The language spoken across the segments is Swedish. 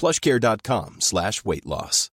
plushcare.com slash weight loss.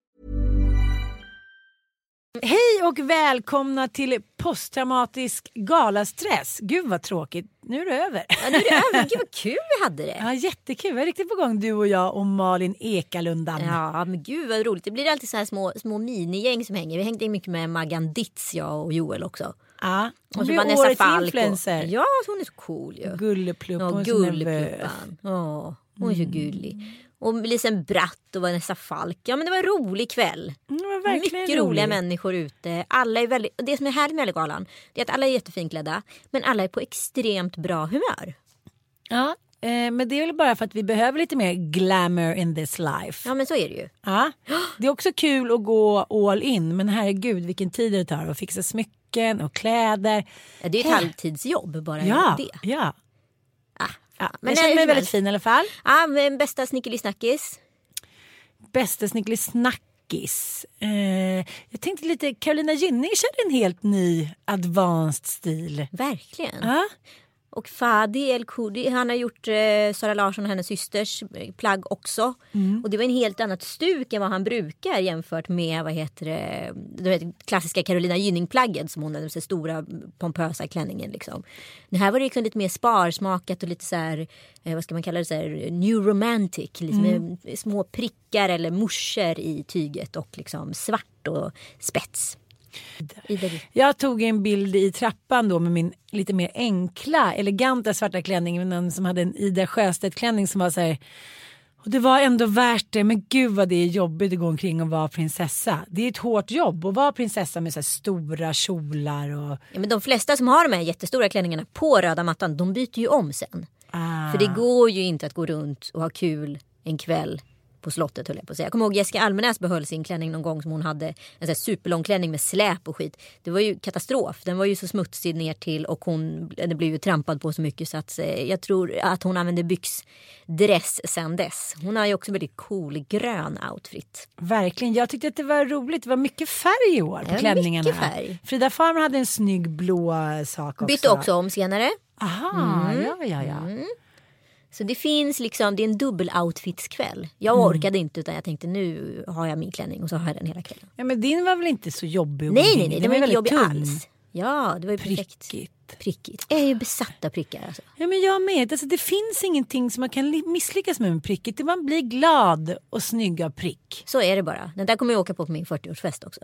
Hej och välkomna till posttraumatisk galastress. Gud vad tråkigt, nu är det över. Ja, nu är det över. Gud vad kul vi hade det. Ja, jättekul, vi är riktigt på gång du och jag och Malin Ekalundan. Ja men gud vad roligt. Det blir alltid så här små, små minigäng som hänger. Vi hängde mycket med Maggan Ditz jag och Joel också. Ja, hon Och så årets Falk. influencer. Ja hon är så cool ju. Gulleplupp, Ja, hon är så nervös. Gullepuppan. Ja, hon är så gullig. Och Lisen Bratt och Vanessa Falk. Ja men det var en rolig kväll. Mm, det var verkligen Mycket roliga roligt. människor ute. Alla är väldigt, det som är härligt med Ellegalan det är att alla är jättefinklädda men alla är på extremt bra humör. Ja, eh, men det är väl bara för att vi behöver lite mer glamour in this life. Ja men så är det ju. Ja, det är också kul att gå all in men herregud vilken tid det tar att fixa smycken och kläder. Ja, det är ett halvtidsjobb bara Ja, det. ja. Ja. Men jag känner mig väldigt fin i alla fall. Ja, men bästa snickelisnackis. Bästa snickeli-snackis. Eh, jag tänkte lite, Carolina Gynning körde en helt ny advanced stil. Verkligen. Ja, Och Fadi El Koudi, han har gjort eh, Sara Larsson och hennes systers eh, plagg också. Mm. Och det var en helt annat stuk än vad han brukar jämfört med vad heter det, du vet, klassiska Carolina Gynning-plagget som hon hade, den stora pompösa klänningen. Liksom. Det här var liksom lite mer sparsmakat och lite så här, eh, vad ska man kalla det, så här, new romantic. Liksom, Mm. Små prickar eller morsor i tyget och liksom svart och spets. Jag tog en bild i trappan då med min lite mer enkla, eleganta svarta klänning. någon som hade en Ida Sjöstedt-klänning som var så här och det var ändå värt det, men gud vad det är jobbigt att gå omkring och vara prinsessa. Det är ett hårt jobb att vara prinsessa med så stora kjolar och... Ja, men de flesta som har de här jättestora klänningarna på röda mattan de byter ju om sen. Ah. För det går ju inte att gå runt och ha kul en kväll på slottet höll jag på att säga. Jag kommer ihåg Jessica Almenäs behöll sin klänning någon gång som hon hade. En sån superlång klänning med släp och skit. Det var ju katastrof. Den var ju så smutsig ner till och hon det blev ju trampad på så mycket så att eh, jag tror att hon använde byxdress sen dess. Hon har ju också väldigt cool grön outfit. Verkligen, jag tyckte att det var roligt. Det var mycket färg i år på Ja, klänningarna. mycket färg. Frida Farmer hade en snygg blå sak också. Bytte också om senare. Aha, Mm. ja, ja, ja. Så det finns liksom, det är en dubbel outfitskväll. Jag Mm. orkade inte utan jag tänkte nu har jag min klänning och så har jag den hela kvällen. ja. Men din var väl inte så jobbig? Nej nej nej, den var inte jobbig tunn. alls. Ja, det var ju perfekt. Prickigt. Prickigt. Jag är ju besatt av prickar alltså. Ja, men jag med. Alltså, det finns ingenting som man kan misslyckas med med prickigt. Man blir glad och snygg av prick. Så är det bara. Den där kommer jag åka på på min 40-årsfest också.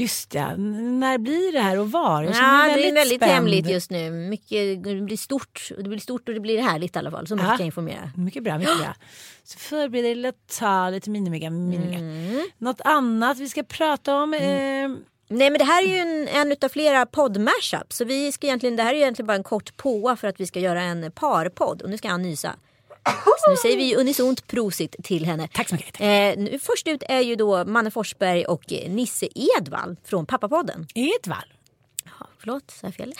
Just ja, när blir det här och var? Jag Ja, det är väldigt spänd. hemligt just nu. Mycket, det blir stort. Det blir stort och det blir härligt i alla fall. Så mycket Ja. kan jag informera. Mycket bra, mycket bra. Så förbered dig att ta lite minimiga, minimiga. Mm. Något annat vi ska prata om? Eh, Nej men det här är ju en, en utav flera podd-mashups. Så vi ska egentligen, det här är egentligen bara en kort påa för att vi ska göra en parpodd. Och nu ska han nysa. Så nu säger vi unisont prosit till henne. Tack så mycket. Eh, nu, först ut är ju då Manne Forsberg och Nisse Edvall från Pappapodden. Edvall. Ja, förlåt, sa jag fel?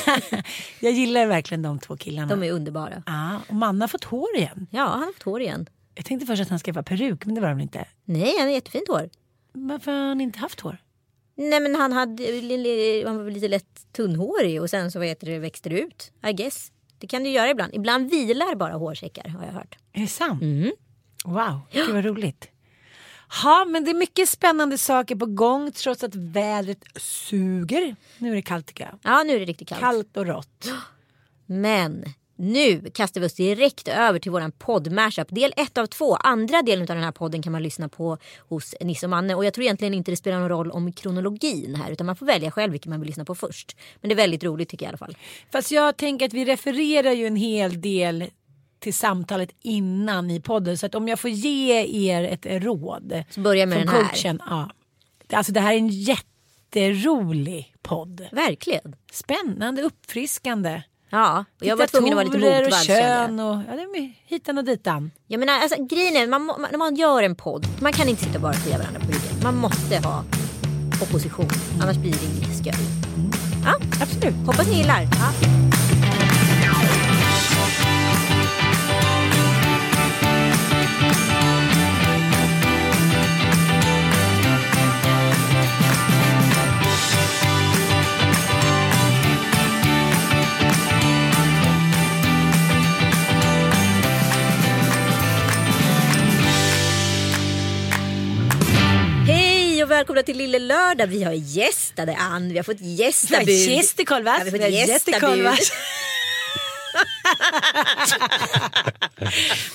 Jag gillar verkligen de två killarna. De är underbara. Ja, och Manna har fått hår igen. Ja, han har fått hår igen. Jag tänkte först att han ska vara peruk, men det var han inte. Nej, han har jättefint hår. Varför har han inte haft hår? Nej men han, hade, han var lite lätt tunnhårig och sen så vad heter det, växte det ut. I guess. Det kan du göra ibland. Ibland vilar bara hårsäckar har jag hört. Är det sant? Wow, gud vad roligt. Ja, men det är mycket spännande saker på gång trots att vädret suger. Nu är det kallt tycker jag. Ja nu är det riktigt kallt. Kallt och rått. Men Nu kastar vi oss direkt över till våran podd Mashup. Del ett av två. Andra delen av den här podden kan man lyssna på hos Nisse och Manne. Och jag tror egentligen inte det spelar någon roll om kronologin här. Utan man får välja själv vilken man vill lyssna på först. Men det är väldigt roligt tycker jag i alla fall. Fast jag tänker att vi refererar ju en hel del till samtalet innan i podden. Så att om jag får ge er ett råd. Så börja med den här. coachen. Ja. Alltså det här är en jätterolig podd. Verkligen. Spännande, uppfriskande. Ja, och jag var tvungen att vara lite och motvalls jag. kön och ja, det är med hitan och ditan. Jag menar, alltså, grejen är, man, må- när man gör en podd, man kan inte sitta och bara klia varandra på ryggen. Man måste ha opposition, annars blir det inget skoj. Ja, Absolut. hoppas ni gillar. Ja. Välkomna till Lille Lördag. Vi har gästade Ann, vi har fått gästabud. Ja, vi har Vi har fått gästabud.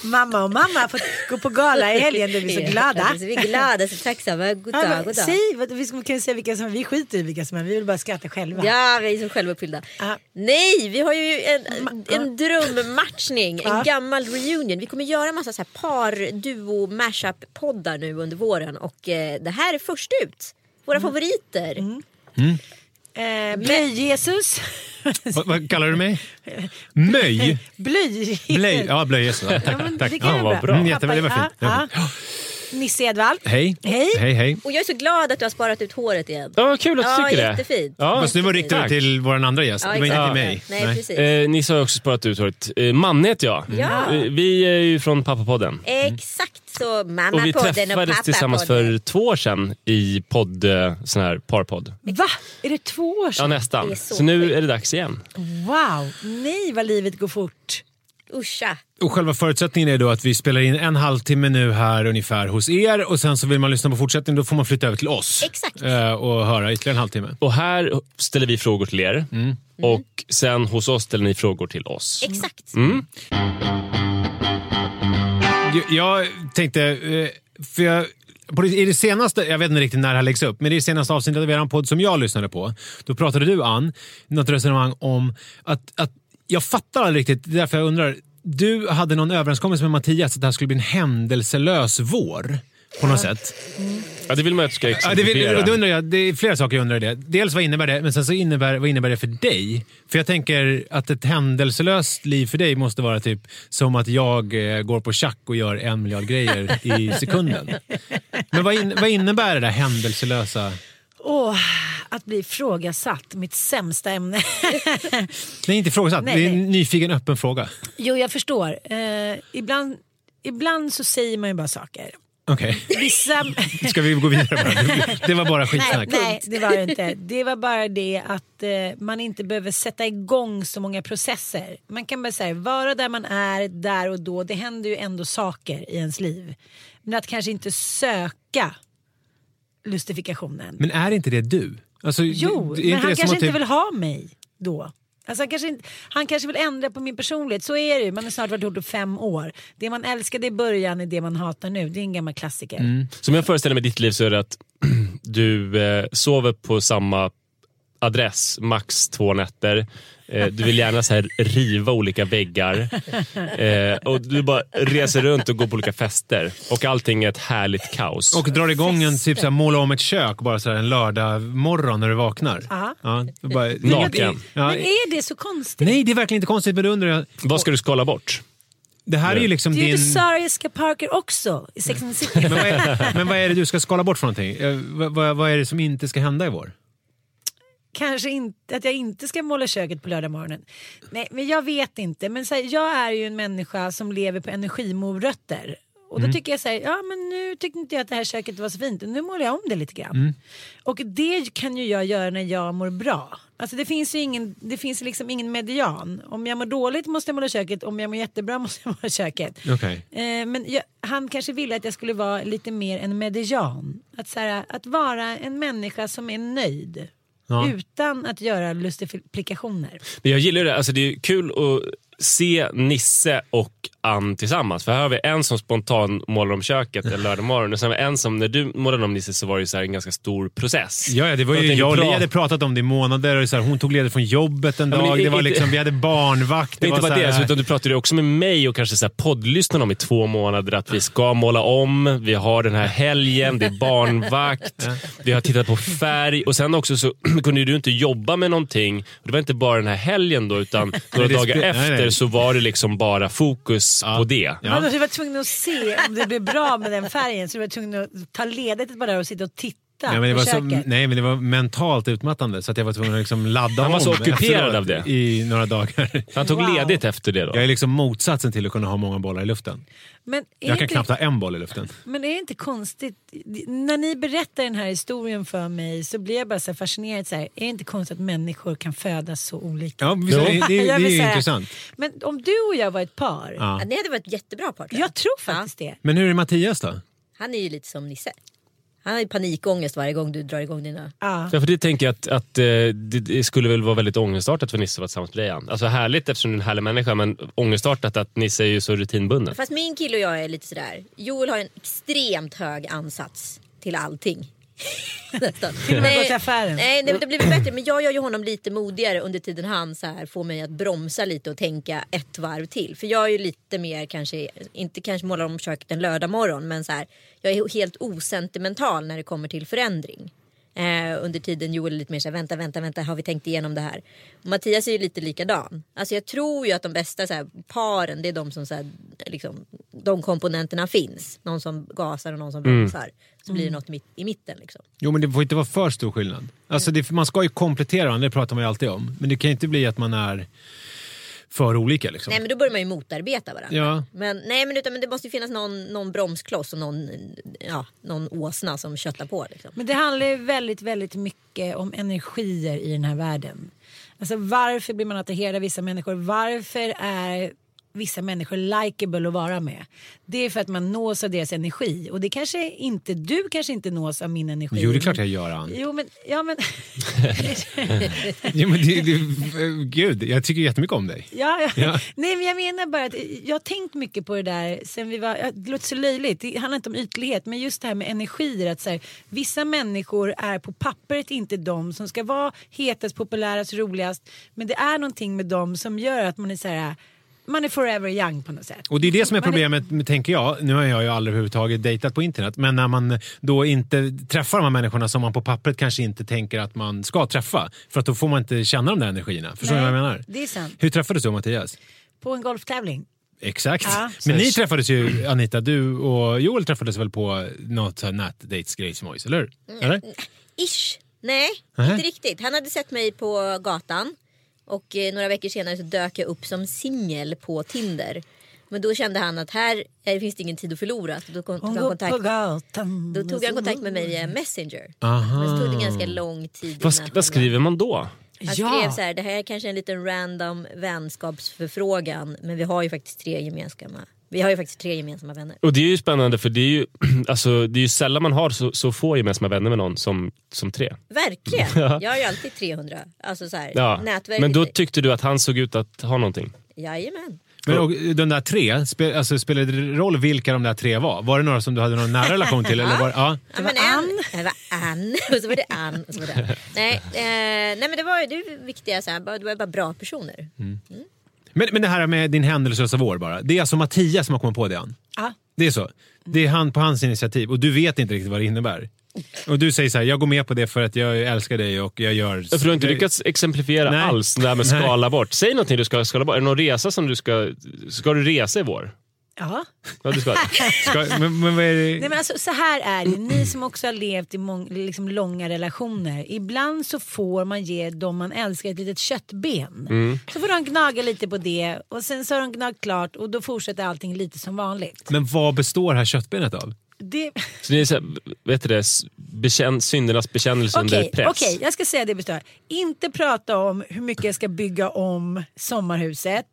Mamma och mamma har fått gå på gala i helgen. Då är vi så glada. Ja, så vi är glada, så tacksamma. God Ja, dag, men god dag. Säg, vad- vi ska- kan säga vilka som vi skiter i vilka som är. Vi vill bara skratta själva. Ja, vi är så självuppfyllda. Ja. Nej, vi har ju en, en drömmatchning, en Ja. gammal reunion. Vi kommer göra massa så här par, duo, mashup poddar nu under våren och eh, det här är först ut. Våra Mm. favoriter. Eh, Blöj-Jesus. Vad, vad kallar du mig? Möj? Blöj. Blöj? Ja, blöj-Jesus. Ja, Ja, tack. tack. det kan Ja, vara bra. Mm, jättebra, det var fint. Var ja, fint. Nisse Edvall. Hej. Hej. Hej, hej. Och jag är så glad att du har sparat ut håret igen. Ja, kul att du Ja, tycker det. jättefint. Ja. Fast nu var riktat Tack. till vår andra gäst. Ja, det var inte exakt. till mig. Nej, precis. Eh, Nisse har också sparat ut håret. Eh, Manne heter jag. Ja. Eh, Vi är ju från Pappapodden. Exakt så, Och vi mammapodden och träffades tillsammans pappapodden. för två år sedan i podd, eh, sån här parpodd. Va? Är det två år Ja, sedan? nästan. Det är så Så nu sjukt. är det dags igen. Wow. Nej vad livet går fort. Uscha. Och själva förutsättningen är då att vi spelar in en halvtimme nu här ungefär hos er och sen så vill man lyssna på fortsättningen då får man flytta över till oss. Exakt. Eh, och höra ytterligare en halvtimme. Och här ställer vi frågor till er. Mm. Och sen hos oss ställer ni frågor till oss. Exakt. Mm. Jag, tänkte, eh, för jag, på det, i det senaste, jag vet inte riktigt när det här läggs upp, men i det senaste avsnittet av er podd som jag lyssnade på, då pratade du Ann, något resonemang om att, att jag fattar aldrig riktigt, det är därför jag undrar, du hade någon överenskommelse med Mattias att det här skulle bli en händelselös vår. På något sätt. Ja, det vill man att du ska Ja, det, exemplifiera. vill, undrar jag, det är flera saker jag undrar i det. Dels vad innebär det, men sen så innebär, vad innebär det för dig? För jag tänker att ett händelselöst liv för dig måste vara typ som att jag eh, går på schack och gör en miljard grejer i sekunden. Men vad, in, vad innebär det där händelselösa? Åh, att bli ifrågasatt, mitt sämsta ämne. Nej, inte ifrågasatt. Nej, Det är en nej. nyfiken öppen fråga. jo, jag förstår. Eh, ibland, ibland så säger man ju bara saker. Okej, Vissa... ska vi gå vidare bara? Det var bara Nej, skitsnack. nej, det var det inte. Det var bara det att eh, man inte behöver sätta igång så många processer. Man kan bara säga vara där man är där och då. Det händer ju ändå saker i ens liv. Men att kanske inte söka lustifikationen. Men är inte det du? Alltså, jo, det- är men inte han det kanske inte typ- vill ha mig då. Alltså han, kanske inte, han kanske vill ändra på min personlighet. Så är det ju. Man har snart varit ihop i fem år. Det man älskade i början är det man hatar nu. Det är en gammal klassiker. Mm. Som jag föreställer mig ditt liv så är det att du eh, sover på samma adress max två nätter. Eh, du vill gärna så här riva olika väggar. Eh, och du bara reser runt och går på olika fester. Och allting är ett härligt kaos. Och drar igång en typ såhär, måla om ett kök bara såhär, en lördag morgon när du vaknar. Ja. Bara, Naken. Men är det så konstigt? nej, det är verkligen inte konstigt, men då undrar jag. Vad ska du skala bort? Det här är ju liksom ju din... Sarah Jessica Parker också i Sex and the City. Men vad, är, men vad är det du ska skala bort för någonting? Eh, vad, vad, vad är det som inte ska hända i vår? Kanske inte, att jag inte ska måla köket på lördag morgonen. Nej, men jag vet inte. Men så här, jag är ju en människa som lever på energimorötter. Och då tycker jag så här, ja men nu tyckte inte jag att det här köket var så fint. Nu målar jag om det lite grann. Och det kan ju jag göra när jag mår bra. Alltså det finns ju ingen, det finns liksom ingen median. Om jag mår dåligt måste jag måla köket, om jag mår jättebra måste jag måla köket. Okej. Eh, men jag, han kanske ville att jag skulle vara lite mer en median. Att, så här, att vara en människa som är nöjd. Ja. Utan att göra lustifikationer. Men jag gillar det. Alltså det är kul att se Nisse och Ann tillsammans. För här har vi en som spontan målar om köket en lördag morgon och sen har vi en som, när du målade om Nisse så var det så en ganska stor process. Ja, ja, det var ju, jag och Li hade pratat om det i månader. Och så här, hon tog ledigt från jobbet en Ja, dag. i- Det var i- liksom, vi hade barnvakt. Det inte bara det, utan du pratade också med mig och kanske så här poddlyssnarna om i två månader att vi ska måla om, vi har den här helgen, det är barnvakt, vi har tittat på färg och sen också så kunde du inte jobba med någonting. Det var inte bara den här helgen då utan några dagar nej, efter så var det liksom bara fokus på det. Ja. Man var- du var tvungen att se om det blev bra med den färgen så du var tvungen att ta ledigt dagar och sitta och titta Ja, men det var så, nej, men det var mentalt utmattande så att jag var tvungen att liksom ladda Han var om så ockuperad efteråt av det. i några dagar. Han tog Wow. ledigt efter det då. Jag är liksom motsatsen till att kunna ha många bollar i luften. Men är, Jag kan inte, knappt ha en boll i luften. men är det inte konstigt, när ni berättar den här historien för mig så blir jag bara så här fascinerad. Så här, är det inte konstigt att människor kan födas så olika? Ja, det, det, det, är ju intressant. Men om du och jag var ett par, Ja. Ja, det hade varit ett jättebra par. jag tror faktiskt det. Men hur är Mattias då? Han är ju lite som Nisse. Han har ju panikångest varje gång du drar igång dina... Ja. Ja, för det tänker jag att, att eh, det, det skulle väl vara väldigt ångestartat för Nisse att vara tillsammans med dig Ann. Alltså härligt eftersom du är en härlig människa men ångestartat att Nisse är ju så rutinbunden. Fast min kille och jag är lite sådär. Joel har en extremt hög ansats till allting. Till och med gå till affären. Nej, nej, det blir bättre. Men jag gör ju honom lite modigare under tiden han så här får mig att bromsa lite och tänka ett varv till. För jag är ju lite mer kanske, inte kanske målar om köket en lördag morgon men så här, jag är helt osentimental när det kommer till förändring. Eh, under tiden Joel är lite mer såhär, vänta, vänta, vänta, har vi tänkt igenom det här? Och Mattias är ju lite likadan. Alltså jag tror ju att de bästa så här, paren, det är de som så här, liksom, de komponenterna finns. Någon som gasar och någon som bromsar. Så blir det något mitt, i mitten liksom. Jo, men det får inte vara för stor skillnad. Alltså, det, man ska ju komplettera varandra, det pratar man ju alltid om. Men det kan ju inte bli att man är för olika. Liksom. Nej men då börjar man ju motarbeta varandra. Ja. Men, nej, men, utan, men det måste ju finnas någon, någon bromskloss och någon, ja, någon åsna som köttar på. Liksom. Men det handlar ju väldigt, väldigt mycket om energier i den här världen. Alltså varför blir man attraherad av vissa människor? Varför är vissa människor likeable att vara med? Det är för att man nås av deras energi. Och det kanske inte, du kanske inte nås av min energi. Jo, det är klart jag gör, Ann. Jo men, ja men, Jo, men det, det, gud, jag tycker jättemycket om dig. ja, ja. Ja. Nej men jag menar bara att jag har tänkt mycket på det där sen vi var, det låter så löjligt, det handlar inte om ytlighet men just det här med energier. Att så här, vissa människor är på pappret inte de som ska vara hetast, populärast, roligast. Men det är någonting med dem som gör att man är så här, man är forever young på något sätt. Och det är det som är problemet, med- tänker jag. Nu har jag ju aldrig överhuvudtaget dejtat på internet. Men när man då inte träffar de här människorna som man på pappret kanske inte tänker att man ska träffa. För att då får man inte känna de där energierna. Förstår du vad jag menar? Det är sant. Hur träffades du och Mattias? På en golftävling. Exakt. Ja. Men ni träffades ju, Anita, du och Joel träffades väl på något nätdatesgrejsmojs, eller hur? Eller? Ish. Nej, Nähä. inte riktigt. Han hade sett mig på gatan. Och eh, några veckor senare så dök jag upp som singel på Tinder. Men då kände han att här eh, finns det ingen tid att förlora. Så då kom, tog han kontakt, då tog han kontakt med mig via Messenger. Aha. Men så tog det ganska lång tid. Vad, innan sk- han- vad skriver man då? Han Ja. skrev så här, det här är kanske en liten random vänskapsförfrågan. Men vi har ju faktiskt tre gemensamma, vi har ju faktiskt tre gemensamma vänner. Och det är ju spännande för det är ju, alltså, det är ju sällan man har så, så få gemensamma vänner med någon som, som tre. Verkligen. Jag har ju alltid 300. Alltså så här, Ja. nätverket. Men då tyckte du att han såg ut att ha någonting? Jajamän. Men och, de där tre, spe, alltså, spelade det roll vilka de där tre var? Var det några som du hade någon nära relation till? eller var, ja. Ja, men Ann. Det var Ann. Och så var det Ann. Och så var det. Nej, eh, nej men det var ju det viktiga, så här, det var bara bra personer. Men, men det här med din händelselösa vår bara. Det är alltså Mattias som har kommit på det, Ann? Ja. Det är så? Det är han på hans initiativ och du vet inte riktigt vad det innebär? Och du säger så här, jag går med på det för att jag älskar dig och jag gör... För du har inte lyckats exemplifiera Nej. alls det här med Nej. skala bort. Säg någonting du ska skala bort. Är det någon resa som du ska... Ska du resa i vår? Ja. Ja, du ska. Ska, men, men vad är det? Nej, men alltså, så här är det, ni som också har levt i mång, liksom långa relationer. Ibland så får man ge dem man älskar ett litet köttben. Mm. Så får de gnaga lite på det och sen så har de gnagt klart och då fortsätter allting lite som vanligt. Men vad består det här köttbenet av? Det... Så det är så här, vet du det, bekänn, syndernas bekännelse under Okej, press. okej, jag ska säga det består. Inte prata om hur mycket jag ska bygga om sommarhuset.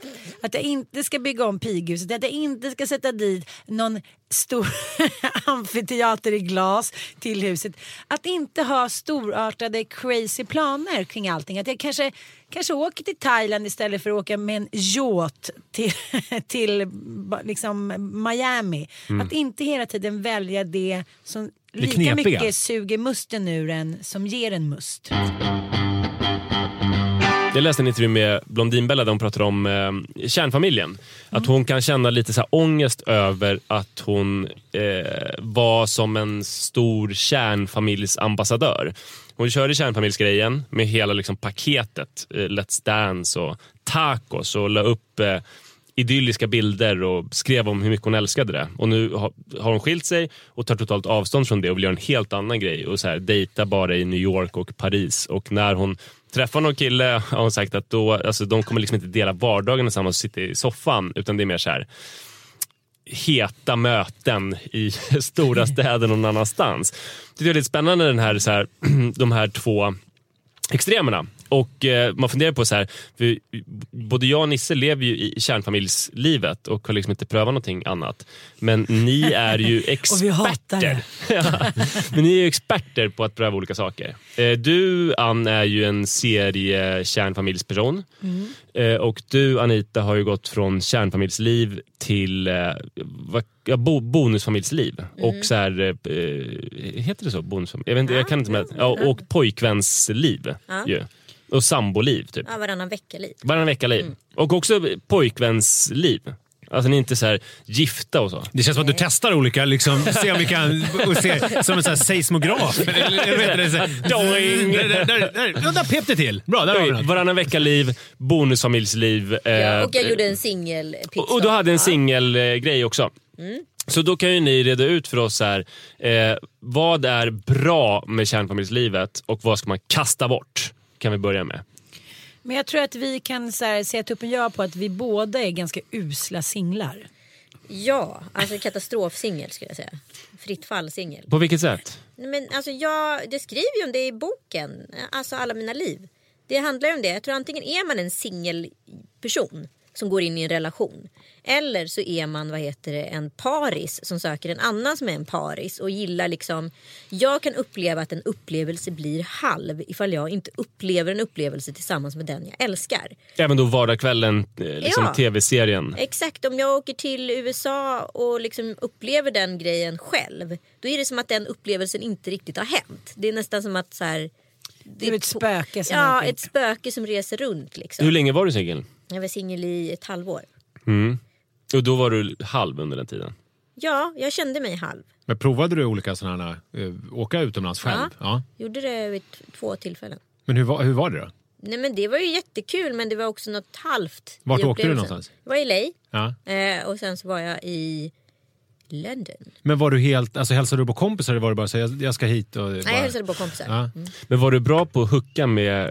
Att jag inte ska bygga om pighuset. Att jag inte ska sätta dit någon stor amfiteater i glas till huset. Att inte ha storartade crazy planer kring allting. Att jag kanske, kanske åker till Thailand istället för att åka med en yacht till, till liksom Miami. Att inte hela tiden välja det som lika knepiga. mycket suger musten ur en som ger en must. Jag läste en intervju med Blondinbella där hon pratade om eh, kärnfamiljen. Att hon kan känna lite så här ångest över att hon eh, var som en stor kärnfamiljsambassadör. Hon körde kärnfamiljsgrejen med hela liksom, paketet. Eh, Let's Dance och tacos och la upp eh, idylliska bilder och skrev om hur mycket hon älskade det. Och nu har, har hon skilt sig och tar totalt avstånd från det och vill göra en helt annan grej och så här, dejta bara i New York och Paris. Och när hon träffar någon kille har hon sagt att då, alltså, de kommer liksom inte dela vardagen tillsammans och sitta i soffan utan det är mer så här heta möten i stora städer någon annanstans. Det är lite spännande den här, så här, de här två extremerna. Och eh, man funderar på så här, både jag och Nisse lever ju i kärnfamiljslivet och har liksom inte prövat någonting annat. Men ni är ju experter. Och vi hatar det. ja, men ni är ju experter på att pröva olika saker. Eh, du Ann är ju en serie kärnfamiljsperson. Eh, och du Anita har ju gått från kärnfamiljsliv till eh, vad, ja, bo, bonusfamiljsliv. Och så här, eh, heter det så? Bonusfamilj? Jag, vet inte, jag kan inte med, ja, och pojkvänsliv. Ju. Och samboliv typ. Ja, varannan vecka-liv. Varannan vecka-liv. Och också pojkvänsliv. Alltså ni är inte så här gifta och så. Det känns som att du testar olika, liksom, se om vi kan, och se, som en sån här seismograf. Doing. där, där, där, där, ja, där pep det till. Bra, där har vi. Varannan vecka-liv, bonusfamiljsliv. Ja, eh, och jag gjorde en singel och, och du hade en singelgrej också. Mm. Så då kan ju ni reda ut för oss här, eh, vad är bra med kärnfamiljslivet och vad ska man kasta bort? Kan vi börja med. Men jag tror att vi kan så här, säga tuppen ja på att vi båda är ganska usla singlar. Ja, alltså katastrofsingel skulle jag säga. Fritt fall-singel. På vilket sätt? Men alltså jag, det skriver ju om det i boken, alltså alla mina liv. Det handlar ju om det. Jag tror antingen är man en singelperson som går in i en relation. Eller så är man vad heter det, en paris som söker en annan som är en paris och gillar liksom. Jag kan uppleva att en upplevelse blir halv ifall jag inte upplever en upplevelse tillsammans med den jag älskar. Även då vardagskvällen, eh, liksom Ja. tv-serien. Exakt, om jag åker till USA och liksom upplever den grejen själv. Då är det som att den upplevelsen inte riktigt har hänt. Det är nästan som att så här, Det är ett spöke som Ja, ett spöke som reser runt. Liksom. Hur länge var du singel? Jag var singel i ett halvår. Och då var du halv under den tiden. Ja, jag kände mig halv. Men provade du olika sådana här, eh, åka utomlands själv? Ja. Ja. Gjorde det vid två tillfällen. Men hur, var- hur var det då? Nej men det var ju jättekul men det var också något halvt. Vart åkte du någonstans? Jag var i LA Ja. eh, och sen så var jag i London. Men var du helt, alltså hälsade du på kompisar eller var det bara så jag, jag ska hit och... Nej, bara... jag hälsade på kompisar. Ja. Men var du bra på att hucka med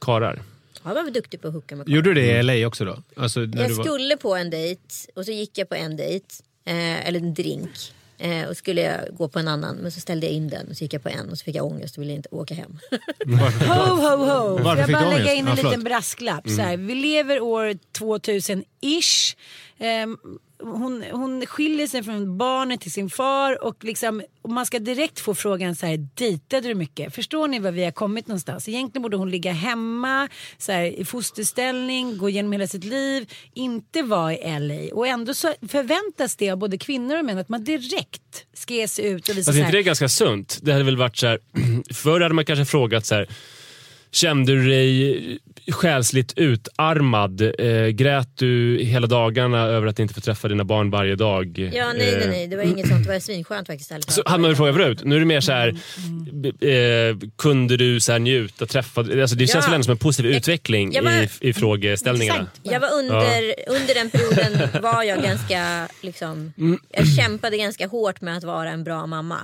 karar? Jag var duktig på att hooka med Gjorde du det i LA också då? Alltså, när Jag du var... skulle på en dejt och så gick jag på en dejt, eh, eller en drink. Eh, och skulle jag gå på en annan men så ställde jag in den och så gick jag på en och så fick jag ångest och ville inte åka hem. Ho, ho, ho! Varför jag bara lägga in en förlåt. liten brasklapp. Så här, vi lever år 2000-ish. Ehm, hon, hon skiljer sig från barnet till sin far och, liksom, och man ska direkt få frågan så här, dejtade du mycket? Förstår ni var vi har kommit någonstans? Egentligen borde hon ligga hemma så här, i fosterställning, gå igenom hela sitt liv, inte vara i LA. Och ändå så förväntas det av både kvinnor och män att man direkt ska ge sig ut och visa Alltså så inte det är ganska sunt? Det hade väl varit så här, förr hade man kanske frågat så här, Kände du dig själsligt utarmad? Eh, grät du hela dagarna över att inte få träffa dina barn varje dag? Ja, nej, nej, nej. Det var inget sånt. Det var svinskönt faktiskt. ärligt Så hade man väl frågat förut. Nu är det mer så här, eh, kunde du så här njuta, träffa... Alltså det känns Ja. väl ändå som en positiv utveckling jag var- i, i frågeställningarna. Exakt. Jag var under, under den perioden var jag ganska, liksom, jag kämpade ganska hårt med att vara en bra mamma.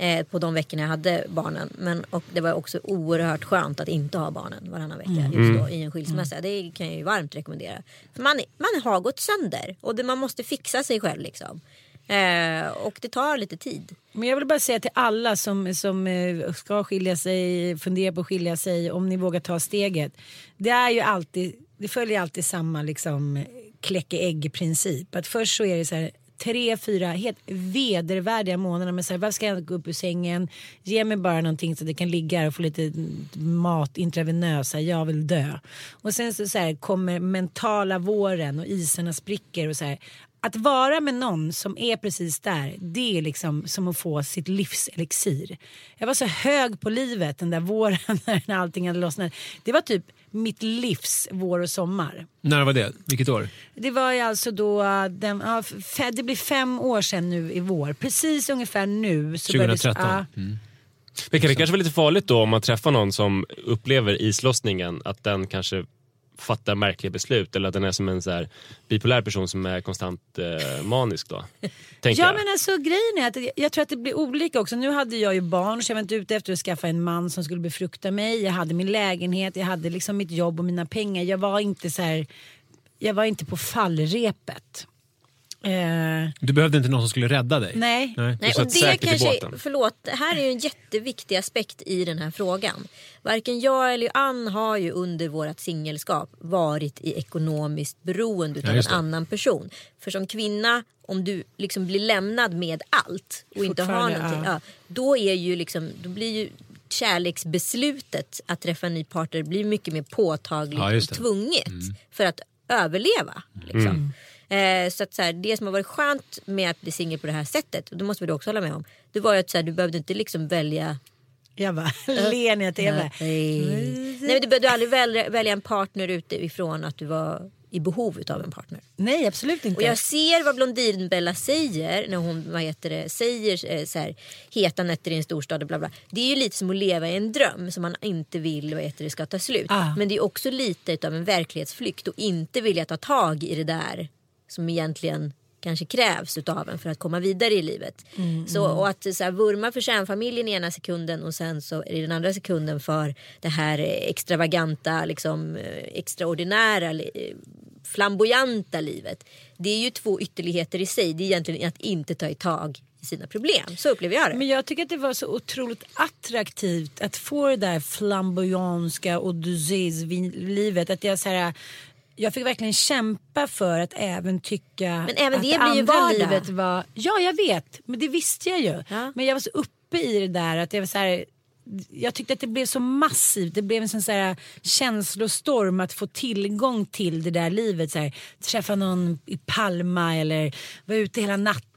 Eh, på de veckorna jag hade barnen. Men, och det var också oerhört skönt att inte ha barnen varannan vecka just då, i en skilsmässa. Det kan jag ju varmt rekommendera. För man, man har gått sönder och det, man måste fixa sig själv. Liksom. Eh, och det tar lite tid. Men jag vill bara säga till alla som, som eh, ska skilja sig, funderar på att skilja sig, om ni vågar ta steget. Det är ju alltid, det följer alltid samma liksom kläcke ägg princip. Att först så är det så här, tre, fyra helt vedervärdiga månader. Men så här, varför ska jag gå upp ur sängen? Ge mig bara någonting så att jag kan ligga här och få lite mat intravenöst. här, Jag vill dö. Och sen så, så här, kommer mentala våren och isarna spricker. och så här, att vara med någon som är precis där, det är liksom som att få sitt livs elixir. Jag var så hög på livet den där våren när allting hade lossnat. Det var typ mitt livs vår och sommar. När var det? Vilket år? Det var ju alltså då, den, ja, det blir fem år sedan nu i vår. Precis ungefär nu. Så började- 2013. ja. Men kan det kanske vara lite farligt då om man träffar någon som upplever islossningen, att den kanske fattar märkliga beslut eller att den är som en så här bipolär person som är konstant eh, manisk då? Tänker Ja jag. men alltså grejen är att jag- jag tror att det blir olika också. Nu hade jag ju barn så jag var inte ute efter att skaffa en man som skulle befrukta mig. Jag hade min lägenhet, jag hade liksom mitt jobb och mina pengar. Jag var inte så här, jag var inte på fallrepet. Eh, Du behövde inte någon som skulle rädda dig? nej. Nej. Nej, och det kanske, förlåt, det här är ju en jätteviktig aspekt i den här frågan. Varken jag eller Ann har ju under vårt singelskap varit i ekonomiskt beroende Ja, av en annan person. För som kvinna, om du liksom blir lämnad med allt och inte har någonting, ja. ja, då, är ju liksom, då blir ju kärleksbeslutet att träffa en ny partner blir mycket mer påtagligt Ja, och tvunget för att överleva. Liksom. Eh, så att så här, det som har varit skönt med att bli singel på det här sättet, och det måste vi då också hålla med om, det var ju att så här, du behövde inte liksom välja Jag bara ler när jag bara, Nej. Nej, men du behövde aldrig välja, välja en partner utifrån att du var i behov av en partner. nej absolut inte. Och jag ser vad Blondinbella säger när hon vad heter det, säger eh, så här, heta nätter i en storstad och bla bla. Det är ju lite som att leva i en dröm som man inte vill vad heter det, ska ta slut. Ah. Men det är också lite av en verklighetsflykt och inte vilja ta tag i det där som egentligen kanske krävs utav en för att komma vidare i livet. Så, och att så här, vurma för kärnfamiljen i ena sekunden och sen så det den andra sekunden för det här extravaganta, liksom, eh, extraordinära, eh, flamboyanta livet. Det är ju två ytterligheter i sig. Det är egentligen att inte ta i tag i sina problem. Så upplever jag det. Men jag tycker att det var så otroligt attraktivt att få det där flamboyanska odysséslivet. Att jag, så här, jag fick verkligen kämpa för att även tycka Men även det blir ju vardag. livet var... Ja, jag vet. Men det visste jag ju. Ja. Men jag var så uppe i det där att jag var så här... Jag tyckte att det blev så massivt. Det blev en sån så här känslostorm att få tillgång till det där livet. Så här, träffa någon i Palma eller vara ute hela natten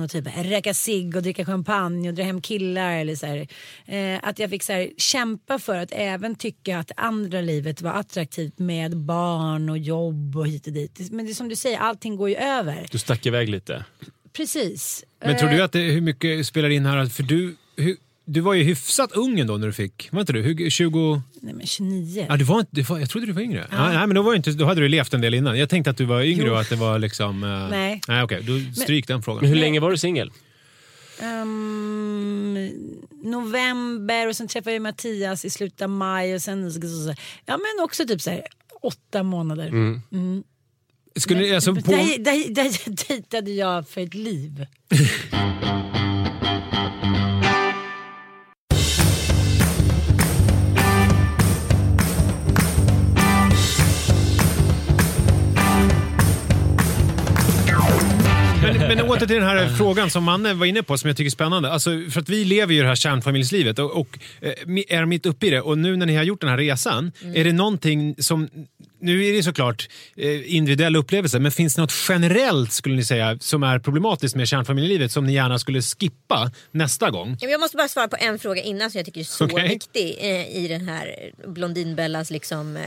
och typ röka cigg och dricka champagne och dra hem killar. Eller så här. Eh, att jag fick så här, kämpa för att även tycka att det andra livet var attraktivt med barn och jobb och hit och dit. Men det är som du säger, allting går ju över. Du stack iväg lite. Precis. Men tror Eh, du att det, hur mycket spelar in här? För du, hur, du var ju hyfsat ung ändå när du fick, var inte du? Hur, 20... Nej men 29. Ja, du var inte, du var, jag trodde du var yngre. Ja. nej, men då, var ju inte, då hade du levt en del innan. Jag tänkte att du var yngre Jo. och att det var liksom... eh, Nej. Nej, okej. Då stryk den frågan. Men hur länge var du singel? Ehm, november och sen träffade jag Mattias i slutet av maj och sen ja men också typ så här åtta månader. Mm. Skulle, ni- alltså, på, Där, där, där dejtade jag för ett liv. Åter till den här frågan som Manne var inne på som jag tycker är spännande. Alltså, för att vi lever ju det här kärnfamiljslivet och, och eh, är mitt uppe i det. Och nu när ni har gjort den här resan, är det någonting som... Nu är det såklart eh, individuell upplevelse, men finns det något generellt skulle ni säga som är problematiskt med kärnfamiljelivet som ni gärna skulle skippa nästa gång? Jag måste bara svara på en fråga innan som jag tycker är så Okej. viktig eh, i den här Blondinbellas liksom,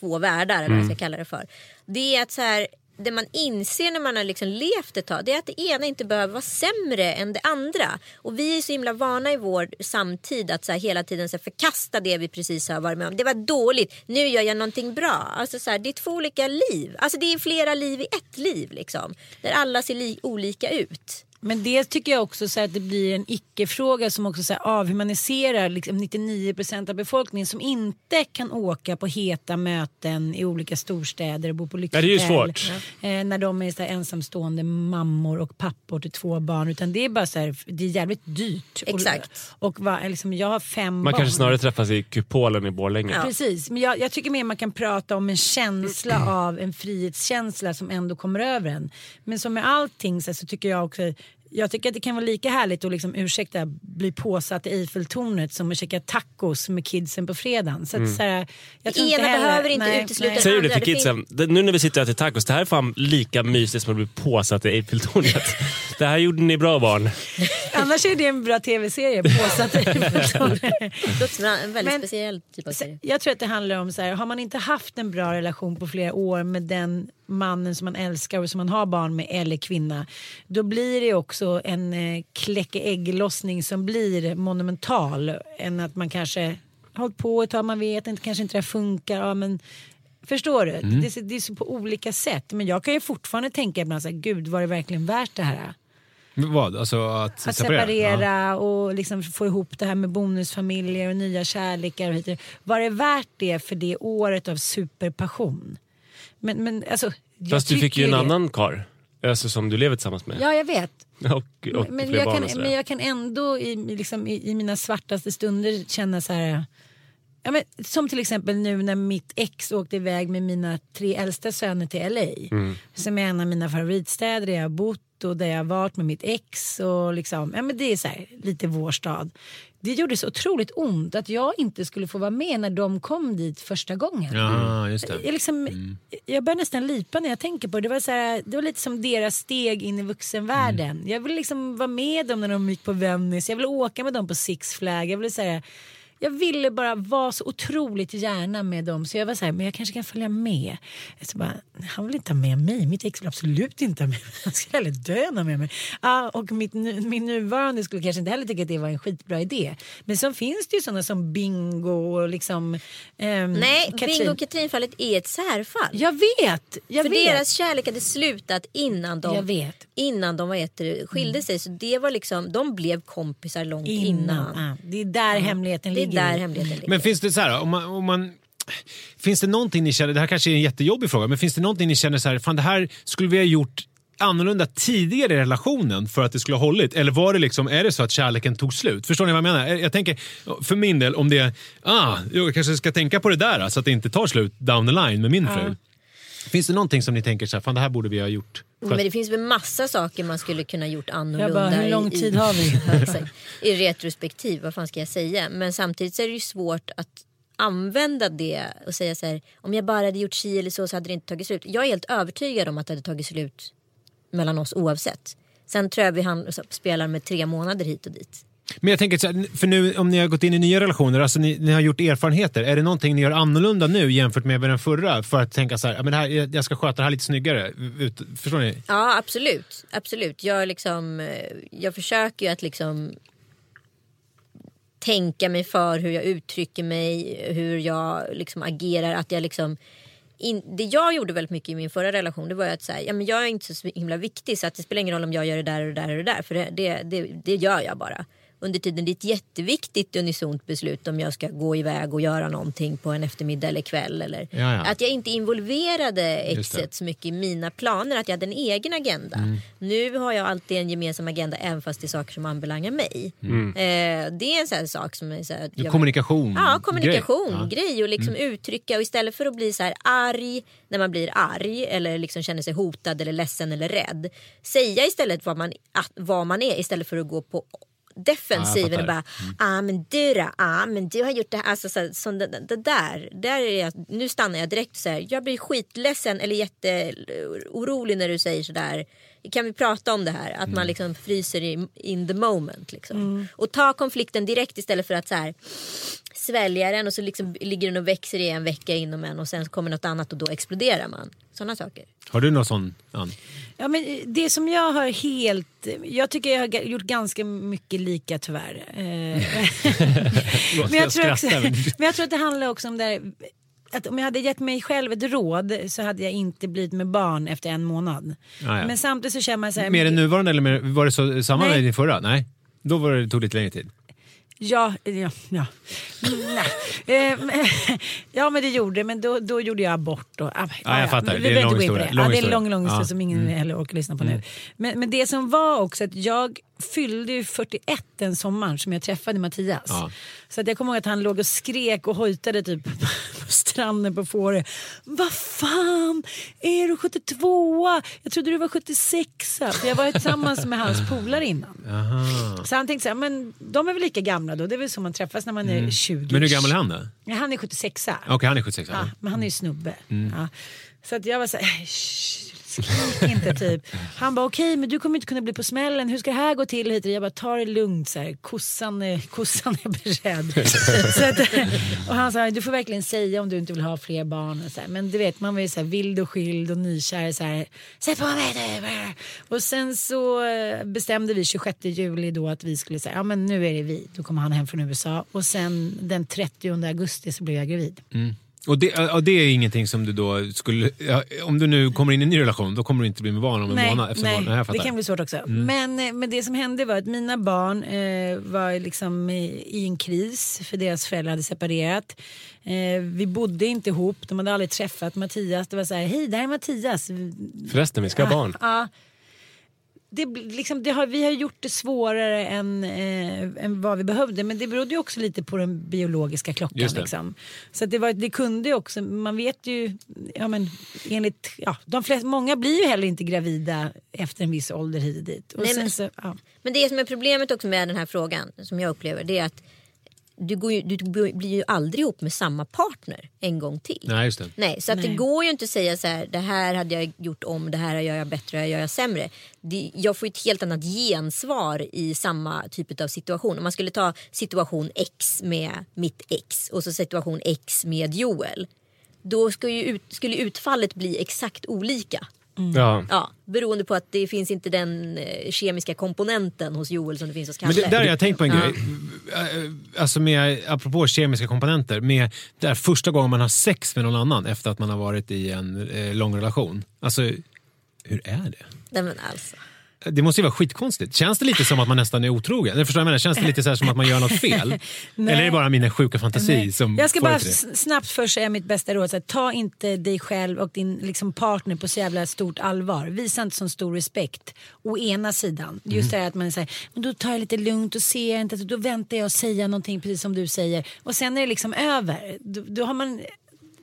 två världar eller vad jag ska kalla det för. Det är att så här, det man inser när man har liksom levt ett tag det är att det ena inte behöver vara sämre än det andra. Och vi är så himla vana i vår samtid att så här, hela tiden så här, förkasta det vi precis har varit med om. Det var dåligt, nu gör jag någonting bra. Alltså, så här, det är två olika liv. Alltså, det är flera liv i ett liv liksom. Där alla ser li- olika ut. Men det tycker jag också så att det blir en icke-fråga som också så här, avhumaniserar liksom 99% av befolkningen som inte kan åka på heta möten i olika storstäder och bo på Ja, det är ju lyxhotell. svårt. Eh, när de är så här, ensamstående mammor och pappor till två barn. Utan det är bara så här, det är jävligt dyrt. Exakt. Och, och va, liksom, jag har fem Man barn. kanske snarare träffas i kupolen i Borlänge. Precis, men jag, jag tycker mer man kan prata om en känsla av en frihetskänsla som ändå kommer över en. Men som med allting så, här, så tycker jag också jag tycker att det kan vara lika härligt att liksom, ursäkta, bli påsatt i Eiffeltornet som att käka tacos med kidsen på fredagen. Så att, så här, jag tror Det inte ena behöver inte nej, utesluta nej. Säger du det till kidsen? Det, nu när vi sitter och äter tacos, det här är fan lika mysigt som att bli påsatt i Eiffeltornet. det här gjorde ni bra barn. Annars är det en bra tv-serie. Det låter en väldigt Men- speciell typ av serie. Jag tror att det handlar om så här, har man inte haft en bra relation på flera år med den mannen som man älskar och som man har barn med eller kvinna. Då blir det också en eh, kläcke ägglossning som blir monumental. Än att man kanske har hållit på ett tag, man vet inte, kanske inte det här funkar. Ja, men, förstår du? Det, är så- det är så på olika sätt. Men jag kan ju fortfarande tänka ibland så här, gud var det verkligen värt det här? Vad? Alltså att, Att separera? separera och liksom få ihop det här med bonusfamiljer och nya kärlekar. Och. Var det värt det för det året av superpassion? Men, men alltså, jag Fast du fick ju en det. annan kar alltså, som du lever tillsammans med. Ja, jag vet. Och, och men, jag kan, men jag kan ändå i, i liksom, i, i mina svartaste stunder känna så här... Ja, men, som till exempel nu när mitt ex åkte iväg med mina tre äldsta söner till LA. Mm. Som är en av mina favoritstäder där jag har bott och där jag har varit med mitt ex. Och liksom, ja, men det är så här, lite vår stad. Det gjorde så otroligt ont att jag inte skulle få vara med när de kom dit första gången. Ja, just det. Jag, liksom, jag börjar nästan lipa när jag tänker på det. Det var, så här, det var lite som deras steg in i vuxenvärlden. Jag vill liksom vara med dem när de gick på Venice. Jag ville åka med dem på Six. Jag ville säga jag ville bara vara så otroligt gärna med dem så jag var så här, men jag kanske kan följa med. Så bara, han vill inte ha med mig, mitt ex vill absolut inte ha med mig. Han skulle hellre dö än ha med mig. Ah, och mitt, min nuvarande skulle kanske inte heller tycka att det var en skitbra idé. Men så finns det ju sådana som Bingo och liksom ehm, Nej, Katrin. Bingo och Katrin-fallet är ett särfall. Jag vet, jag För vet. deras kärlek hade slutat innan de. Innan de heter det, skilde sig. Så det var liksom, de blev kompisar långt innan. innan. Ah, det är där hemligheten Det är ligger. där hemligheten ligger. Men finns det så här, om man, om man, finns det någonting ni känner, det här kanske är en jättejobbig fråga, men finns det någonting ni känner så här, fan det här skulle vi ha gjort annorlunda tidigare i relationen för att det skulle ha hållit? Eller var det liksom, är det så att kärleken tog slut? Förstår ni vad jag menar? Jag tänker, för min del, om det är, ah, jag kanske ska tänka på det där så att det inte tar slut down the line med min fru. Finns det någonting som ni tänker så här, fan det här borde vi ha gjort? För Men det finns väl massa saker man skulle kunna gjort annorlunda. Bara, hur lång i, tid har vi? I retrospektiv, vad fan ska jag säga? Men samtidigt så är det ju svårt att använda det och säga så här, om jag bara hade gjort si eller så så hade det inte tagit slut. Jag är helt övertygad om att det hade tagit slut mellan oss oavsett. Sen tror jag vi han spelar med tre månader hit och dit. Men jag tänker, så här, för nu om ni har gått in i nya relationer, alltså ni, ni har gjort erfarenheter. Är det någonting ni gör annorlunda nu jämfört med den förra? För att tänka så här, men det här, jag ska sköta det här lite snyggare. Ut, förstår ni? Ja absolut. absolut. Jag, liksom, eh, jag försöker ju att liksom tänka mig för hur jag uttrycker mig, hur jag liksom agerar. Att jag liksom, in, det jag gjorde väldigt mycket i min förra relation det var att säga, ja, men jag är inte så himla viktig så att det spelar ingen roll om jag gör det där och det där och det där. För det, det, det, det gör jag bara. Under tiden det är ett jätteviktigt unisont beslut om jag ska gå iväg och göra någonting på en eftermiddag eller kväll. Eller, Ja, ja. Att jag inte involverade exet så mycket i mina planer. Att jag hade en egen agenda. Mm. Nu har jag alltid en gemensam agenda även fast det är saker som anbelangar mig. Mm. Eh, det är en sån sak som är så här, jag- Kommunikation. Ja, kommunikation, grej. Ja. grej och liksom uttrycka och istället för att bli så här arg när man blir arg eller liksom känner sig hotad eller ledsen eller rädd. Säga istället vad man, att, vad man är istället för att gå på defensiven och bara ah men du då, ah men du har gjort det här. Alltså, så, så det, det där, där är jag, nu stannar jag direkt och säger jag blir skitledsen eller jätteorolig när du säger sådär. Kan vi prata om det här? Att man liksom fryser i, in the moment. Liksom. Och ta konflikten direkt istället för att så här, svälja den och så liksom ligger den och växer i en vecka inom en och sen kommer något annat och då exploderar man. Sådana saker. Har du någon sån, Ann? Ja, men eh, det som jag har helt... Jag tycker jag har gjort ganska mycket lika tyvärr. Eh, men, jag tror också, men jag tror att det handlar också om det här, att om jag hade gett mig själv ett råd så hade jag inte blivit med barn efter en månad. Ah, ja. Men samtidigt så känner man så här. Mer än nuvarande eller mer, var det så, samma Nej. med din förra? Nej. Då var det, tog det lite längre tid. Ja, ja, ja. Mm. Eh, ja men det gjorde det, men då, då gjorde jag abort. Och, ah, Ja, jag fattar. Vi Det är en lång på historia. det. Lång ja, det är en lång, lång historia som ingen heller orkar lyssna på nu. Men, men det som var också att jag fyllde ju 41 den sommaren som jag träffade Mattias. Ja. Så att jag kommer ihåg att han låg och skrek och hojtade typ på stranden på Fårö. Vad fan, är du 72 Jag trodde du var 76 För jag var tillsammans med hans polare innan. Så han tänkte så här, men de är väl lika gamla då. Det är väl så man träffas när man är 20. Mm. Men hur gammal är han då? Ja, han är 76 Okej, han är 76. Ja, men han är ju snubbe. Mm. Ja. Så att jag var så här, "Shh, skrik inte typ. Han bara okej men du kommer inte kunna bli på smällen, hur ska det här gå till? Hit? Jag bara ta det lugnt, så här. Kossan, är, kossan är beredd. så att, och han sa du får verkligen säga om du inte vill ha fler barn. Och så här. Men du vet man var ju så här vild och skild och nykär. Så här, Sätt på mig nu. Och sen så eh, bestämde vi 26 juli då att vi skulle säga ja men nu är det vi. Då kommer han hem från USA. Och sen den 30 augusti så blev jag gravid. Mm. Och, det, och det är ingenting som du då skulle... Om du nu kommer in i en ny relation, då kommer du inte bli med barn om en månad. Efter nej barn. Nej, det. Mm. kan bli svårt också. Men, eh, men det som hände var att mina barn eh, var liksom i, i en kris för deras föräldrar hade separerat. Eh, vi bodde inte ihop, de hade aldrig träffat Mattias. Det var så här, hej där är Mattias. Förresten, vi ska ha barn. Ja. Det, liksom, det har, vi har gjort det svårare än, eh, än vad vi behövde men det berodde ju också lite på den biologiska klockan. Liksom. Så att det, var, det kunde ju också, man vet ju, ja, men, enligt, ja, de flesta, många blir ju heller inte gravida efter en viss ålder hit och dit. Och Nej, sen men- så, ja. Men det som är problemet också med den här frågan som jag upplever det är att du, går ju, du blir ju aldrig ihop med samma partner en gång till. Nej, just det. Nej, så att det Nej. går ju inte att säga så här, det här hade jag gjort om, det här gör jag bättre, det här gör jag sämre. Det, jag får ju ett helt annat gensvar i samma typ av situation. Om man skulle ta situation X med mitt ex och så situation X med Joel. Då skulle, ju ut, skulle utfallet bli exakt olika. Ja. Ja, beroende på att det finns inte den eh, kemiska komponenten hos Joel som det finns hos Kalle. Men det, där har jag tänkt på en Ja. grej. Eh, Alltså med, apropå kemiska komponenter. Med där första gången man har sex med någon annan efter att man har varit i en eh, lång relation. Alltså, hur är det? Nej, men alltså. Det måste ju vara skitkonstigt. Känns det lite som att man nästan är otrogen? Eller förstår jag menar? Känns det lite så här som att man gör något fel? Eller är det bara min sjuka fantasi som Jag ska bara det det? snabbt först säga mitt bästa råd. Så här, ta inte dig själv och din liksom, partner på så jävla stort allvar. Visa inte så stor respekt. Å ena sidan. Just det här att man säger, men då tar jag lite lugnt och ser inte. Då väntar jag och säga någonting precis som du säger. Och sen är det liksom över. Då, då har man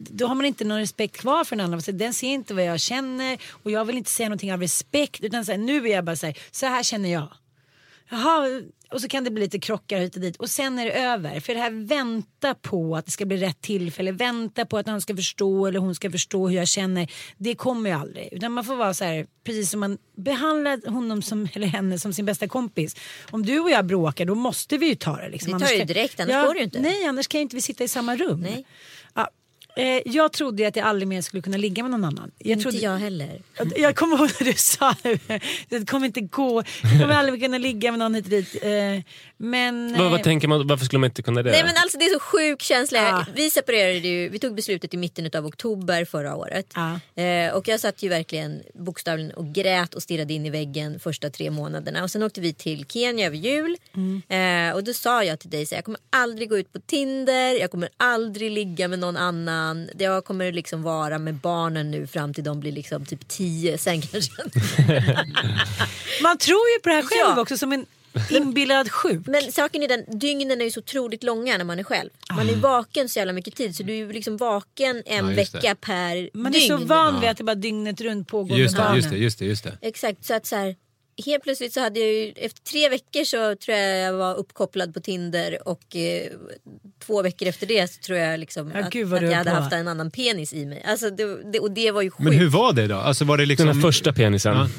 då har man inte någon respekt kvar för den andra. Så Den ser inte vad jag känner och jag vill inte säga någonting av respekt. Utan så här, nu vill jag bara säga, så här känner jag. Jaha, och så kan det bli lite krockar hit och dit och sen är det över. För det här vänta på att det ska bli rätt tillfälle, vänta på att han ska förstå eller hon ska förstå hur jag känner. Det kommer ju aldrig. Utan man får vara så här, precis som man behandlar honom som, eller henne som sin bästa kompis. Om du och jag bråkar då måste vi ju ta det. Liksom. Vi tar det direkt, annars går det ju inte. Nej, annars kan ju inte vi sitta i samma rum. Nej. Ja, eh, jag trodde att jag aldrig mer skulle kunna ligga med någon annan. Jag Inte trodde, jag heller. jag kommer ihåg när du sa det. Det kommer inte gå. Jag kommer aldrig kunna ligga med någon hit och dit. Eh, Men... Vad, eh, vad tänker man, varför skulle man inte kunna det? Nej men alltså det är så sjuk känsla. Ja. Vi separerade ju, vi tog beslutet i mitten av oktober förra året. Ja. Eh, och jag satt ju verkligen bokstavligen och grät och stirrade in i väggen första tre månaderna. Och sen åkte vi till Kenya över jul. Mm. Eh, och då sa jag till dig så här, jag kommer aldrig gå ut på Tinder, jag kommer aldrig ligga med någon annan. Jag kommer liksom vara med barnen nu fram till de blir liksom typ tio. Sen kanske Man tror ju på det här själv Ja. också som en inbillad sjuk. Men saken är den, dygnen är ju så otroligt långa när man är själv. Man Ah. är vaken så jävla mycket tid så du är ju liksom vaken en Ja, vecka per Man är dygn. så van vid att det bara dygnet runt pågår Just med det, barnen. just det, just det, just det. Exakt, så att så här, helt plötsligt så hade jag ju, efter tre veckor så tror jag jag var uppkopplad på Tinder och eh, två veckor efter det så tror jag liksom Ja, att, att jag hade haft en annan penis i mig. Alltså det, det, och det var ju sjukt. Men hur var det då? Alltså var det liksom... Den första penisen. Ja.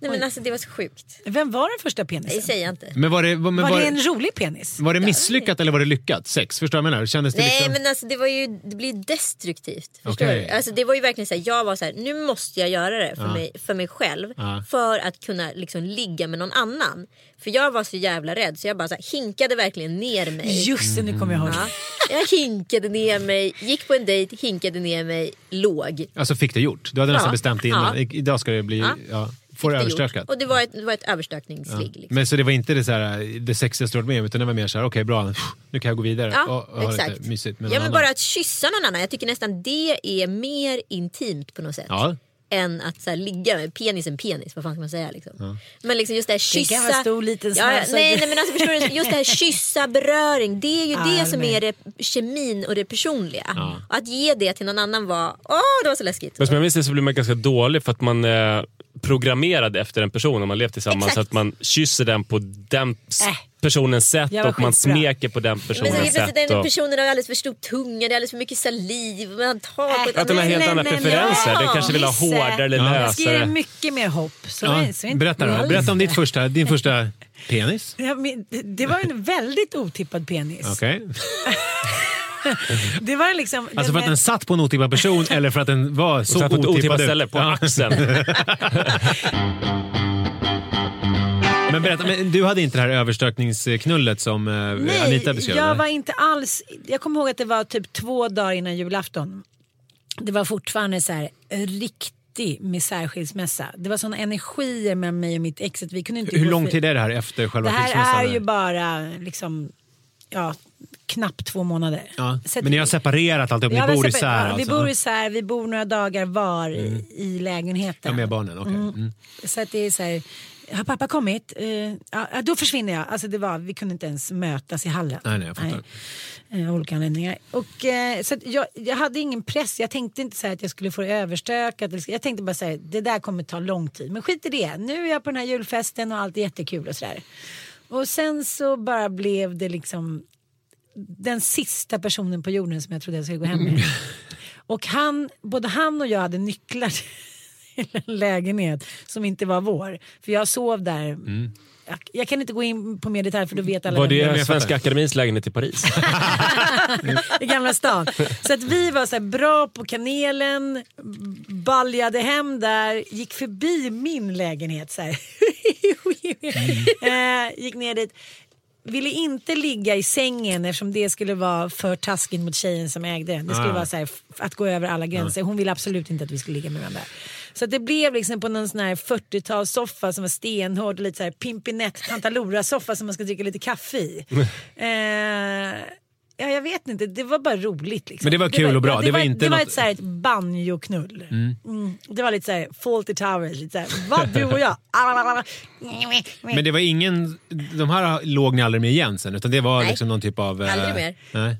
Nej men alltså det var så sjukt. Vem var den första Det penisen? säger jag inte. Men var det, men var, var, det en rolig penis? var det misslyckat eller var det lyckat? Sex? Förstår du vad jag menar? Kändes det Nej liksom... men alltså det var ju det blir destruktivt. Förstår Okej. du? Alltså det var ju verkligen så här, jag var så här, nu måste jag göra det för, Ja. mig, för mig själv. Ja. För att kunna liksom ligga med någon annan. För jag var så jävla rädd så jag bara så här, hinkade verkligen ner mig. Just det, nu kommer jag ihåg. Ja. Jag hinkade ner mig, gick på en dejt, hinkade ner mig, låg. Alltså fick det gjort? Du hade nästan bestämt innan. Ja. I- Idag ska det bli... Ja. Ja. Får det Det gjort. överstökat? Och det var ett, det var ett överstökningsligg. Liksom. Men så det var inte det, så här, det sexigaste du varit med om utan det var mer så här, okej bra, nu kan jag gå vidare Ja, och, exakt. mysigt med Ja men annan. bara att kyssa någon annan, jag tycker nästan det är mer intimt på något sätt. Ja. Än att så här, ligga med penisen penis, vad fan ska man säga liksom. Men liksom just det här kyssa. kan vara stor, liten, ja, ja, nej, nej men alltså förstår du, just det här kyssa, beröring. Det är ju Ja, det som med. är det kemin och det personliga. Att ge det till någon annan var, åh det var så läskigt. Men som jag minns det så blir man ganska dålig för att man är programmerad efter en person om man levt tillsammans. Exakt. Så att man kysser den på den Äh. personens sätt Jag och man smeker på den Men personens helt plötsligt sätt. den Och... personen har alldeles för stor tunga, det är alldeles för mycket saliv. Man tar på ett Att den har annat- helt andra preferenser. ja. Den kanske vill ha hårdare eller Jag ska ge dig lösare. mycket mer hopp. Så Ja, är, så berätta då. Berätta om ditt första, din första penis. Ja, men det- var en väldigt otippad penis. Okej. Det var liksom... Alltså för att den satt på en otippad person eller för att den var så Så här på ett otippad otippat ut? ställe, på Ja. axeln. Men berätta, men du hade inte det här överstökningsknullet som eh, Nej, Anita beskrev? jag eller? var inte alls... Jag kommer ihåg att det var typ två dagar innan julafton. Det var fortfarande så här riktig misärskilsmässa. Det var såna energier med mig och mitt ex vi kunde inte Hur lång tid är det här efter själva Det här skilsmässan? är ju bara liksom, ja, knappt två månader. Ja. Att- Men ni har separerat alltihop, Ja, ni vi bor isär ja, alltså? Vi bor isär, vi bor några dagar var i, i lägenheten. Ja, med barnen, okej. Mm. Så att det är så här, har pappa kommit? Eh, ja, då försvinner jag. Alltså det var, vi kunde inte ens mötas i hallen. Nej, nej, jag fattar. Eh, olika anledningar. Och, eh, så att jag, jag hade ingen press. Jag tänkte inte så att jag skulle få det överstökat. Jag tänkte bara säga det där kommer ta lång tid. Men skit i det. Nu är jag på den här julfesten och allt är jättekul och sådär. Och sen så bara blev det liksom den sista personen på jorden som jag trodde jag skulle gå hem med. Och han, både han och jag hade nycklar till en lägenhet som inte var vår. För jag sov där. Jag, jag kan inte gå in på mer detalj för då vet alla Var jag är. det Svenska Akademins lägenhet i Paris? i Gamla stan. Så att vi var så här bra på kanelen, baljade hem där, gick förbi min lägenhet så här. eh, gick ner dit. Ville inte ligga i sängen eftersom det skulle vara för taskigt mot tjejen som ägde den. Det skulle Ah. vara så här, att gå över alla gränser. Hon ville absolut inte att vi skulle ligga med varandra. Så det blev liksom på någon sån här 40-talssoffa som var stenhård och lite så här pimpinett Tantalora-soffa som man ska dricka lite kaffe i. eh, Ja, jag vet inte. Det var bara roligt. Liksom. Men det var kul och bra. Ja, Det var inte det var något- ett, så här, ett banjoknull. Mm. Det var lite så här Fawlty Towers. Lite så här, vad du och jag? Men det var ingen, de här låg ni aldrig med igen sen utan det var Nej. liksom någon typ av... eh, Aldrig mer. Nej.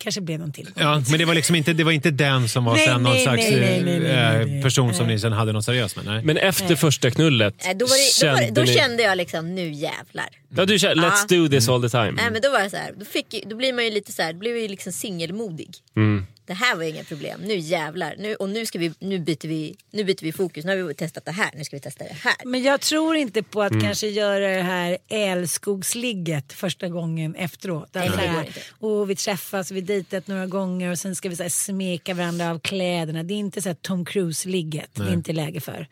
Kanske blev någon till. Ja, men det var liksom inte, det var inte den som var Nej, sen någon nej, slags nej, eh, person som ni sen hade något seriöst med? Nej. Men efter första knullet, då, var det, då, var det, kände då ni... kände jag liksom, nu jävlar. Ja, du kände, let's do this all the time. Nej men då var det så här, då, fick, ju- då blir man ju lite så här, då blir man ju liksom singelmodig. Mm. Det här var inga problem, nu jävlar. Nu, och nu, ska vi, nu, byter vi, nu byter vi fokus, nu har vi testat det här, nu ska vi testa det här. Men jag tror inte på Mm. att kanske göra det här älskogsligget första gången efteråt. Nej, Alltså går här, och vi träffas, vi dejtat några gånger och sen ska vi så här smeka varandra av kläderna. Det är inte så här Tom Cruise-ligget. Det är inte läge för.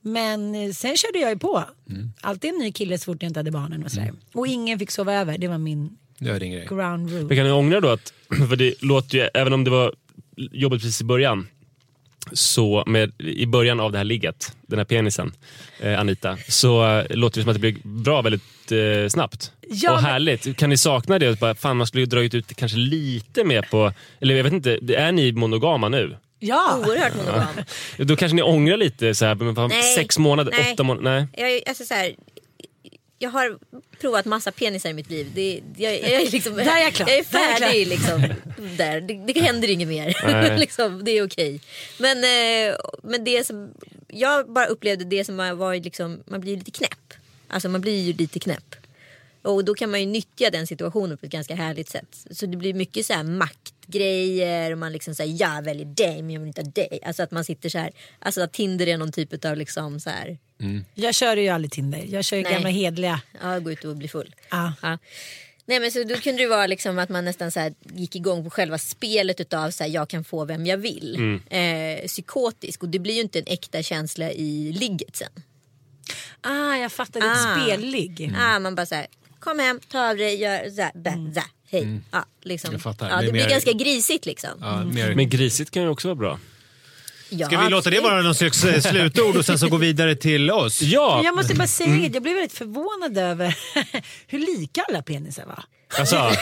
Men eh, sen körde jag ju på. Mm. Alltid en ny kille så fort jag inte hade barnen och sådär. Och ingen fick sova över. Det var min Det var din grej. ground rule. Men kan ni ångra då att, för det låter ju, även om det var jobbigt precis i början, så med, i början av det här ligget, den här penisen, eh, Anita, så eh, låter det som att det blir bra väldigt eh, snabbt. Ja, och men- härligt. Kan ni sakna det? Bara, fan, man skulle ju dragit ut det kanske lite mer på, eller jag vet inte, är ni monogama nu? Ja! Oerhört monogam. Då kanske ni ångrar lite, så här, men fan, Nej. sex månader, Nej. åtta månader, nej. Jag, är- alltså så här, jag har provat massa penisar i mitt liv. Det, jag, jag, är liksom, Där är jag klar. jag är Där är jag färdig. liksom, där. Det, det händer inget mer. Liksom, det är okej. Men, eh, men det som, jag bara upplevde det som varit liksom, man blir lite knäpp. Alltså man blir ju lite knäpp. Och då kan man ju nyttja den situationen på ett ganska härligt sätt. Så det blir mycket så här maktgrejer och man liksom säger jag väljer dig men jag vill inte ha dig. Alltså att man sitter så här, alltså att Tinder är någon typ av liksom så här, Jag kör ju aldrig Tinder. Jag kör ju Nej. gamla hedliga. ja gå ut och bli full. Ja. Ja. Nej men så då kunde det vara liksom att man nästan så här gick igång på själva spelet utav så här, jag kan få vem jag vill. Eh, psykotisk och det blir ju inte en äkta känsla i ligget sen. Ah, jag fattar. Ah. ett spelligg. Ah, man bara så här, kom hem, ta av dig, gör så här, bä, så här, hej. Ja, liksom. Mm. Jag fattar. Ja, Det blir mer- ganska grisigt liksom. Ja, mer... Men grisigt kan ju också vara bra. Ja, Ska vi låta det vara någon slags eh, slutord och sen så gå vidare till oss? Ja, Men Jag måste bara säga Mm. det, jag blev väldigt förvånad över hur lika alla penisar var. alltså,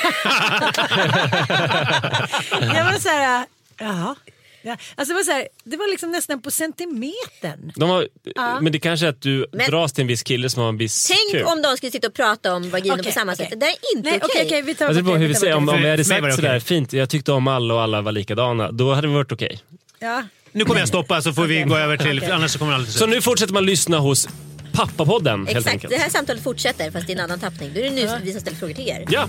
Jag var så här, jaha. Ja, alltså det, var så här, det var liksom nästan på centimetern. de har, men det kanske är att du Men- dras till en viss kille som har en viss Tänk kuk. om de skulle sitta och prata om vagina Okej, på samma okej. sätt. Det är inte okej. okej, vi tar Alltså, det beror på okej, hur vi. Om, om vi hade sagt sådär fint, jag tyckte om alla och alla var likadana, då hade det varit okej. Ja. Nu kommer jag stoppa så får vi gå över till... Annars så kommer alla till Så nu fortsätter man lyssna hos Pappapodden helt Exakt, enkelt. det här samtalet fortsätter fast i en annan tappning. Då är det nu vi som ställer frågor till er. Ja,